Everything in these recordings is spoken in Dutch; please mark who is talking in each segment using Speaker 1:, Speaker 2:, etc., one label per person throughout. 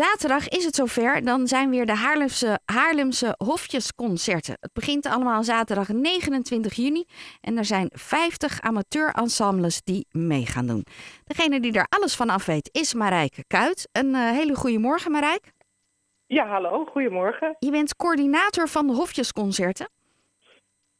Speaker 1: Zaterdag is het zover. Dan zijn weer de Haarlemse, Haarlemse Hofjesconcerten. Het begint allemaal zaterdag 29 juni. En er zijn 50 amateurensembles die mee gaan doen. Degene die er alles van af weet is Marijke Kuit. Een uh, hele goede morgen, Marijke.
Speaker 2: Ja, hallo. Goedemorgen.
Speaker 1: Je bent coördinator van de Hofjesconcerten.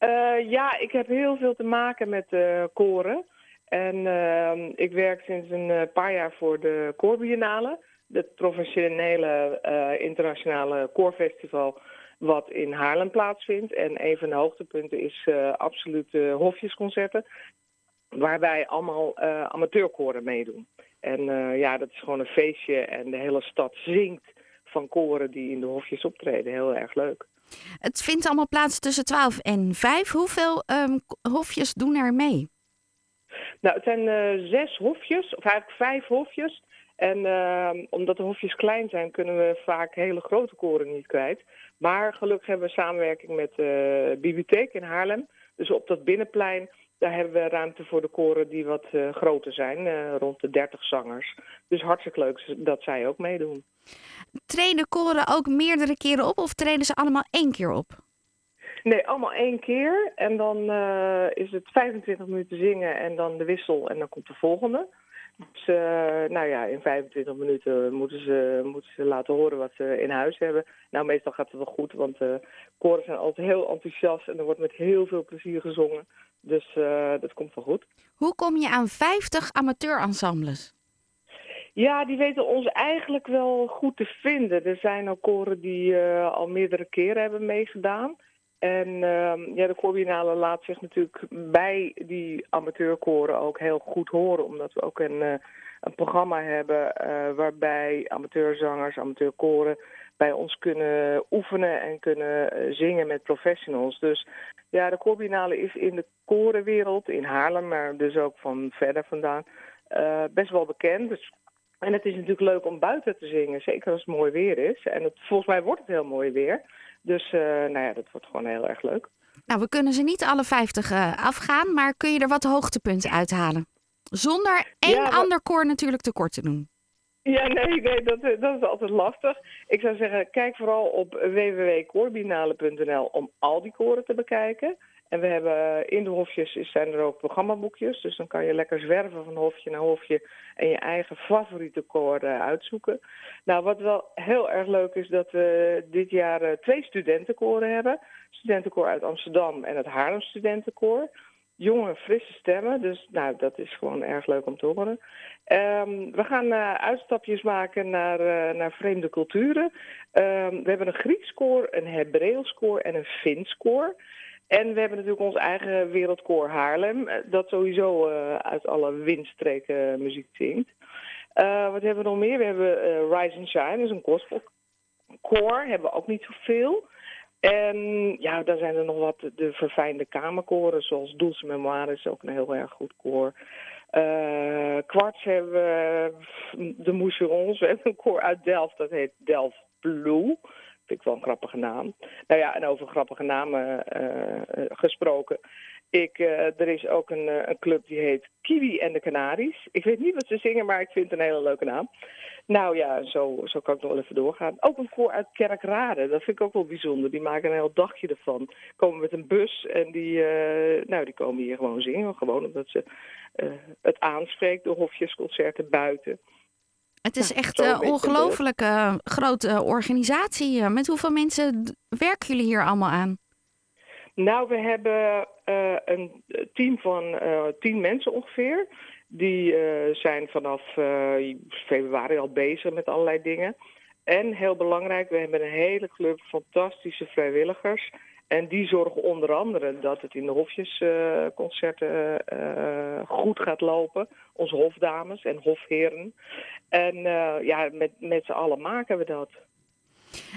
Speaker 2: Uh, ja, ik heb heel veel te maken met uh, koren. En uh, ik werk sinds een paar jaar voor de Koorbiennale het professionele uh, internationale koorfestival wat in Haarlem plaatsvindt. En een van de hoogtepunten is uh, absoluut uh, hofjesconcerten, waarbij allemaal amateurkoren meedoen. En ja, dat is gewoon een feestje en de hele stad zingt van koren die in de hofjes optreden. Heel erg leuk.
Speaker 1: Het vindt allemaal plaats tussen 12 en 5. Hoeveel um, hofjes doen er mee?
Speaker 2: Nou, het zijn zes hofjes, of eigenlijk vijf hofjes. En uh, omdat de hofjes klein zijn, kunnen we vaak hele grote koren niet kwijt. Maar gelukkig hebben we samenwerking met de bibliotheek in Haarlem. Dus op dat binnenplein, daar hebben we ruimte voor de koren die wat uh, groter zijn. Uh, rond de 30 zangers. Dus hartstikke leuk dat zij ook meedoen.
Speaker 1: Treden koren ook meerdere keren op of treden ze allemaal één keer op?
Speaker 2: Nee, allemaal één keer. En dan is het 25 minuten zingen en dan de wissel en dan komt de volgende. Dus uh, nou ja, in 25 minuten moeten ze, moeten ze laten horen wat ze in huis hebben. Nou, meestal gaat het wel goed, want uh, koren zijn altijd heel enthousiast en er wordt met heel veel plezier gezongen. Dus uh, dat komt wel goed.
Speaker 1: Hoe kom je aan 50 amateur-ensembles?
Speaker 2: Ja, die weten ons eigenlijk wel goed te vinden. Er zijn ook koren die al meerdere keren hebben meegedaan. En uh, ja, de Corbinale laat zich natuurlijk bij die amateurkoren ook heel goed horen. Omdat we ook een, uh, een programma hebben uh, waarbij amateurzangers, amateurkoren bij ons kunnen oefenen en kunnen uh, zingen met professionals. Dus ja, de Corbinale is in de korenwereld, in Haarlem, maar dus ook van verder vandaan, best wel bekend. Dus en het is natuurlijk leuk om buiten te zingen, zeker als het mooi weer is. En het, volgens mij wordt het heel mooi weer. Dus uh, nou ja, dat wordt gewoon heel erg leuk.
Speaker 1: Nou, we kunnen ze niet alle 50 uh, afgaan, maar kun je er wat hoogtepunten uithalen? Zonder één ja, ander koor natuurlijk tekort te doen.
Speaker 2: Ja, nee, nee dat, dat is altijd lastig. Ik zou zeggen, kijk vooral op www.koorbinale.nl om al die koren te bekijken. En we hebben in de hofjes zijn er ook programmaboekjes. Dus dan kan je lekker zwerven van hofje naar hofje en je eigen favoriete koor uitzoeken. Nou, wat wel heel erg leuk is dat we dit jaar twee studentenkoren hebben. Studentenkoor uit Amsterdam en het Haarlem Studentenkoor. Jonge, frisse stemmen, dus nou, dat is gewoon erg leuk om te horen. Um, we gaan uitstapjes maken naar, naar vreemde culturen. Um, we hebben een Grieks koor, een Hebreeuws koor en een Fins koor. En we hebben natuurlijk ons eigen wereldkoor Haarlem, dat sowieso uh, uit alle windstreken muziek zingt. Wat hebben we nog meer? We hebben Rise and Shine, dat is een gospelkoor, hebben we ook niet zoveel. En ja, dan zijn er nog wat de verfijnde kamerkoren, zoals Dulce Memoire is ook een heel erg goed koor. Uh, hebben we de Moucherons, we hebben een koor uit Delft, dat heet Delft Blue. Vind ik wel een grappige naam. Nou ja, en over grappige namen uh, gesproken. Ik, uh, er is ook een, een, club die heet Kiwi en de Canaries. Ik weet niet wat ze zingen, maar ik vind het een hele leuke naam. Nou ja, zo, zo kan ik nog wel even doorgaan. Ook een koor uit Kerkrade, dat vind ik ook wel bijzonder. Die maken een heel dagje ervan. Komen met een bus en die, nou, die komen hier gewoon zingen. Gewoon omdat ze het aanspreekt, de hofjesconcerten buiten.
Speaker 1: Het is echt een uh, ongelooflijk uh, grote organisatie. Met hoeveel mensen werken jullie hier allemaal aan?
Speaker 2: Nou, we hebben uh, een team van tien mensen ongeveer. Die zijn vanaf februari al bezig met allerlei dingen. En heel belangrijk, we hebben een hele club fantastische vrijwilligers. En die zorgen onder andere dat het in de hofjesconcerten uh, goed gaat lopen. Onze hofdames en hofheren. En uh, ja, met, met z'n allen maken we dat.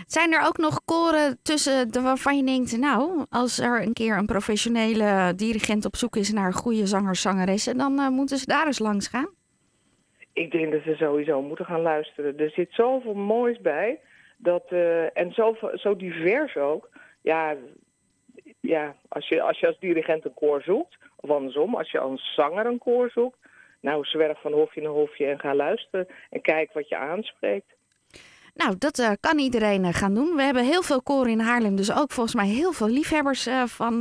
Speaker 1: Zijn er ook nog koren tussen de, waarvan je denkt, nou, als er een keer een professionele dirigent op zoek is naar goede zangers, zangeressen, dan moeten ze daar eens langs gaan?
Speaker 2: Ik denk dat ze sowieso moeten gaan luisteren. Er zit zoveel moois bij. Dat, en zo, zo divers ook. Ja, ja als, je, als je als dirigent een koor zoekt, of andersom, als je als zanger een koor zoekt, nou, zwerf van hofje naar hofje en ga luisteren en kijk wat je aanspreekt.
Speaker 1: Nou, dat eh, kan iedereen eh, gaan doen. We hebben heel veel koren in Haarlem, dus ook volgens mij heel veel liefhebbers eh, van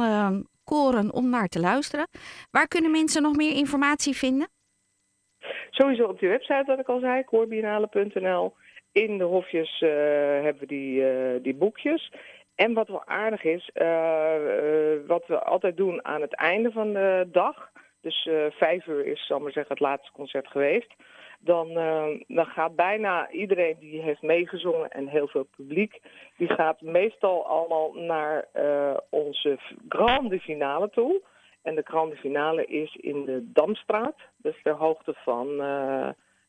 Speaker 1: koren om naar te luisteren. Waar kunnen mensen nog meer informatie vinden?
Speaker 2: Sowieso op die website, wat ik al zei, koorbiennale.nl. In de hofjes hebben we die, die boekjes. En wat wel aardig is, eh, eh, wat we altijd doen aan het einde van de dag. Dus eh, vijf uur is, zal zeggen, het laatste concert geweest. Dan, dan gaat bijna iedereen die heeft meegezongen en heel veel publiek, die gaat meestal allemaal naar onze grande finale toe. En de grande finale is in de Damstraat. Dus ter hoogte van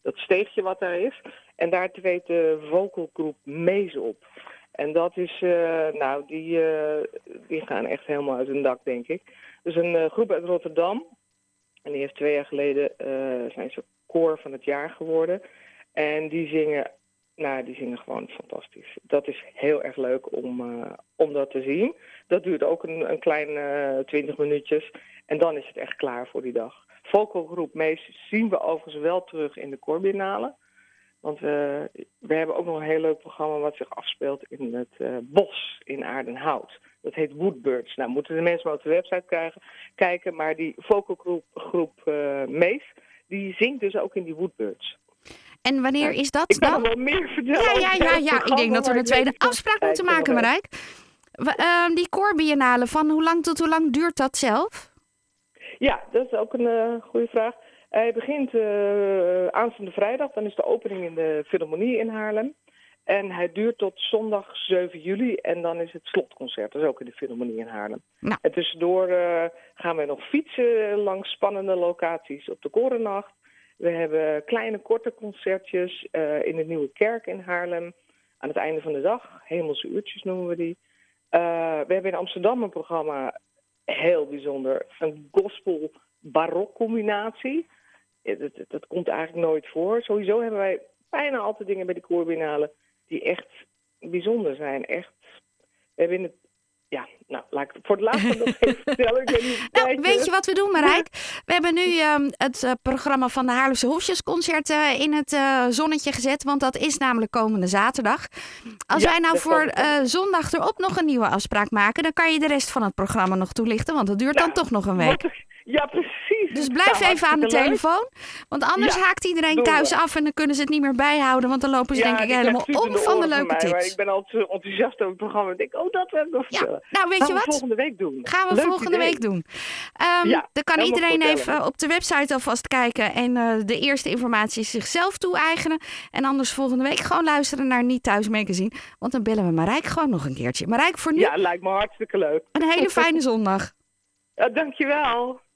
Speaker 2: dat steegje wat daar is. En daar treedt de vocalgroep Mees op. En dat is, eh, nou, die, eh, die gaan echt helemaal uit hun dak, denk ik. Dus een eh, groep uit Rotterdam. En die heeft twee jaar geleden, zijn ze koor van het jaar geworden. En die zingen, nou, die zingen gewoon fantastisch. Dat is heel erg leuk om, om dat te zien. Dat duurt ook een, een klein twintig minuutjes. En dan is het echt klaar voor die dag. Vocalgroep Mees zien we overigens wel terug in de Corbinale. Want we, we hebben ook nog een heel leuk programma wat zich afspeelt in het eh, bos in Aardenhout. Dat heet Woodbirds. Nou, moeten de mensen maar op de website krijgen, kijken. Maar die vocalgroep groep, eh, Mees, die zingt dus ook in die Woodbirds.
Speaker 1: En wanneer is dat
Speaker 2: Ik
Speaker 1: dan?
Speaker 2: nog wel meer vertellen.
Speaker 1: Ja, ja, ja, ja. Ik denk dat we een
Speaker 2: ik
Speaker 1: tweede afspraak moeten maken, Marijk. Ehm, die koorbiennale, van hoe lang tot hoe lang duurt dat zelf?
Speaker 2: Ja, dat is ook een eh, goede vraag. Hij begint eh, aanstaande vrijdag, dan is de opening in de Philharmonie in Haarlem. En hij duurt tot zondag 7 juli en dan is het slotconcert. Dat is ook in de Philharmonie in Haarlem.
Speaker 1: Nou.
Speaker 2: En tussendoor eh, gaan we nog fietsen langs spannende locaties op de Korennacht. We hebben kleine korte concertjes eh, in de Nieuwe Kerk in Haarlem. Aan het einde van de dag, hemelse uurtjes noemen we die. We hebben in Amsterdam een programma, heel bijzonder, een gospel-barok combinatie. Ja, Dat, komt eigenlijk nooit voor. Sowieso hebben wij bijna altijd dingen bij de koorbinale die echt bijzonder zijn. Echt. We hebben in het. Ja, nou, laat ik het voor het laatste nog even vertellen. Ik weet,
Speaker 1: Nou, weet je wat we doen, Marijk? We hebben nu ehm, het eh, programma van de Haarlemse Hofjesconcert eh, in het eh, zonnetje gezet. Want dat is namelijk komende zaterdag. Als
Speaker 2: Ja,
Speaker 1: wij nou voor zondag erop nog een nieuwe afspraak maken... dan kan je de rest van het programma nog toelichten. Want dat duurt dan
Speaker 2: Nou,
Speaker 1: toch nog een week.
Speaker 2: Ja, precies.
Speaker 1: Dus blijf
Speaker 2: Nou,
Speaker 1: even aan de
Speaker 2: leuk.
Speaker 1: telefoon. Want anders
Speaker 2: Ja,
Speaker 1: haakt iedereen thuis
Speaker 2: we.
Speaker 1: af... en dan kunnen ze het niet meer bijhouden. Want dan lopen ze denk ik helemaal om van de leuke
Speaker 2: mij, Maar
Speaker 1: tips.
Speaker 2: ik ben altijd zo enthousiast over het programma. Ik denk, oh, dat wil ik nog
Speaker 1: Ja,
Speaker 2: vertellen.
Speaker 1: nou weet
Speaker 2: Gaan
Speaker 1: je
Speaker 2: we
Speaker 1: wat?
Speaker 2: volgende week doen.
Speaker 1: Gaan we
Speaker 2: Leuk
Speaker 1: volgende
Speaker 2: idee.
Speaker 1: week doen. Ehm,
Speaker 2: Ja,
Speaker 1: dan kan iedereen even op de website alvast kijken en eh, de eerste informatie zichzelf toe-eigenen. En anders volgende week gewoon luisteren naar Niet Thuis Magazine. Want dan bellen we Marijk gewoon nog een keertje. Marijk, voor nu
Speaker 2: Ja, lijkt me hartstikke leuk.
Speaker 1: een hele fijne zondag.
Speaker 2: Ja, dankjewel.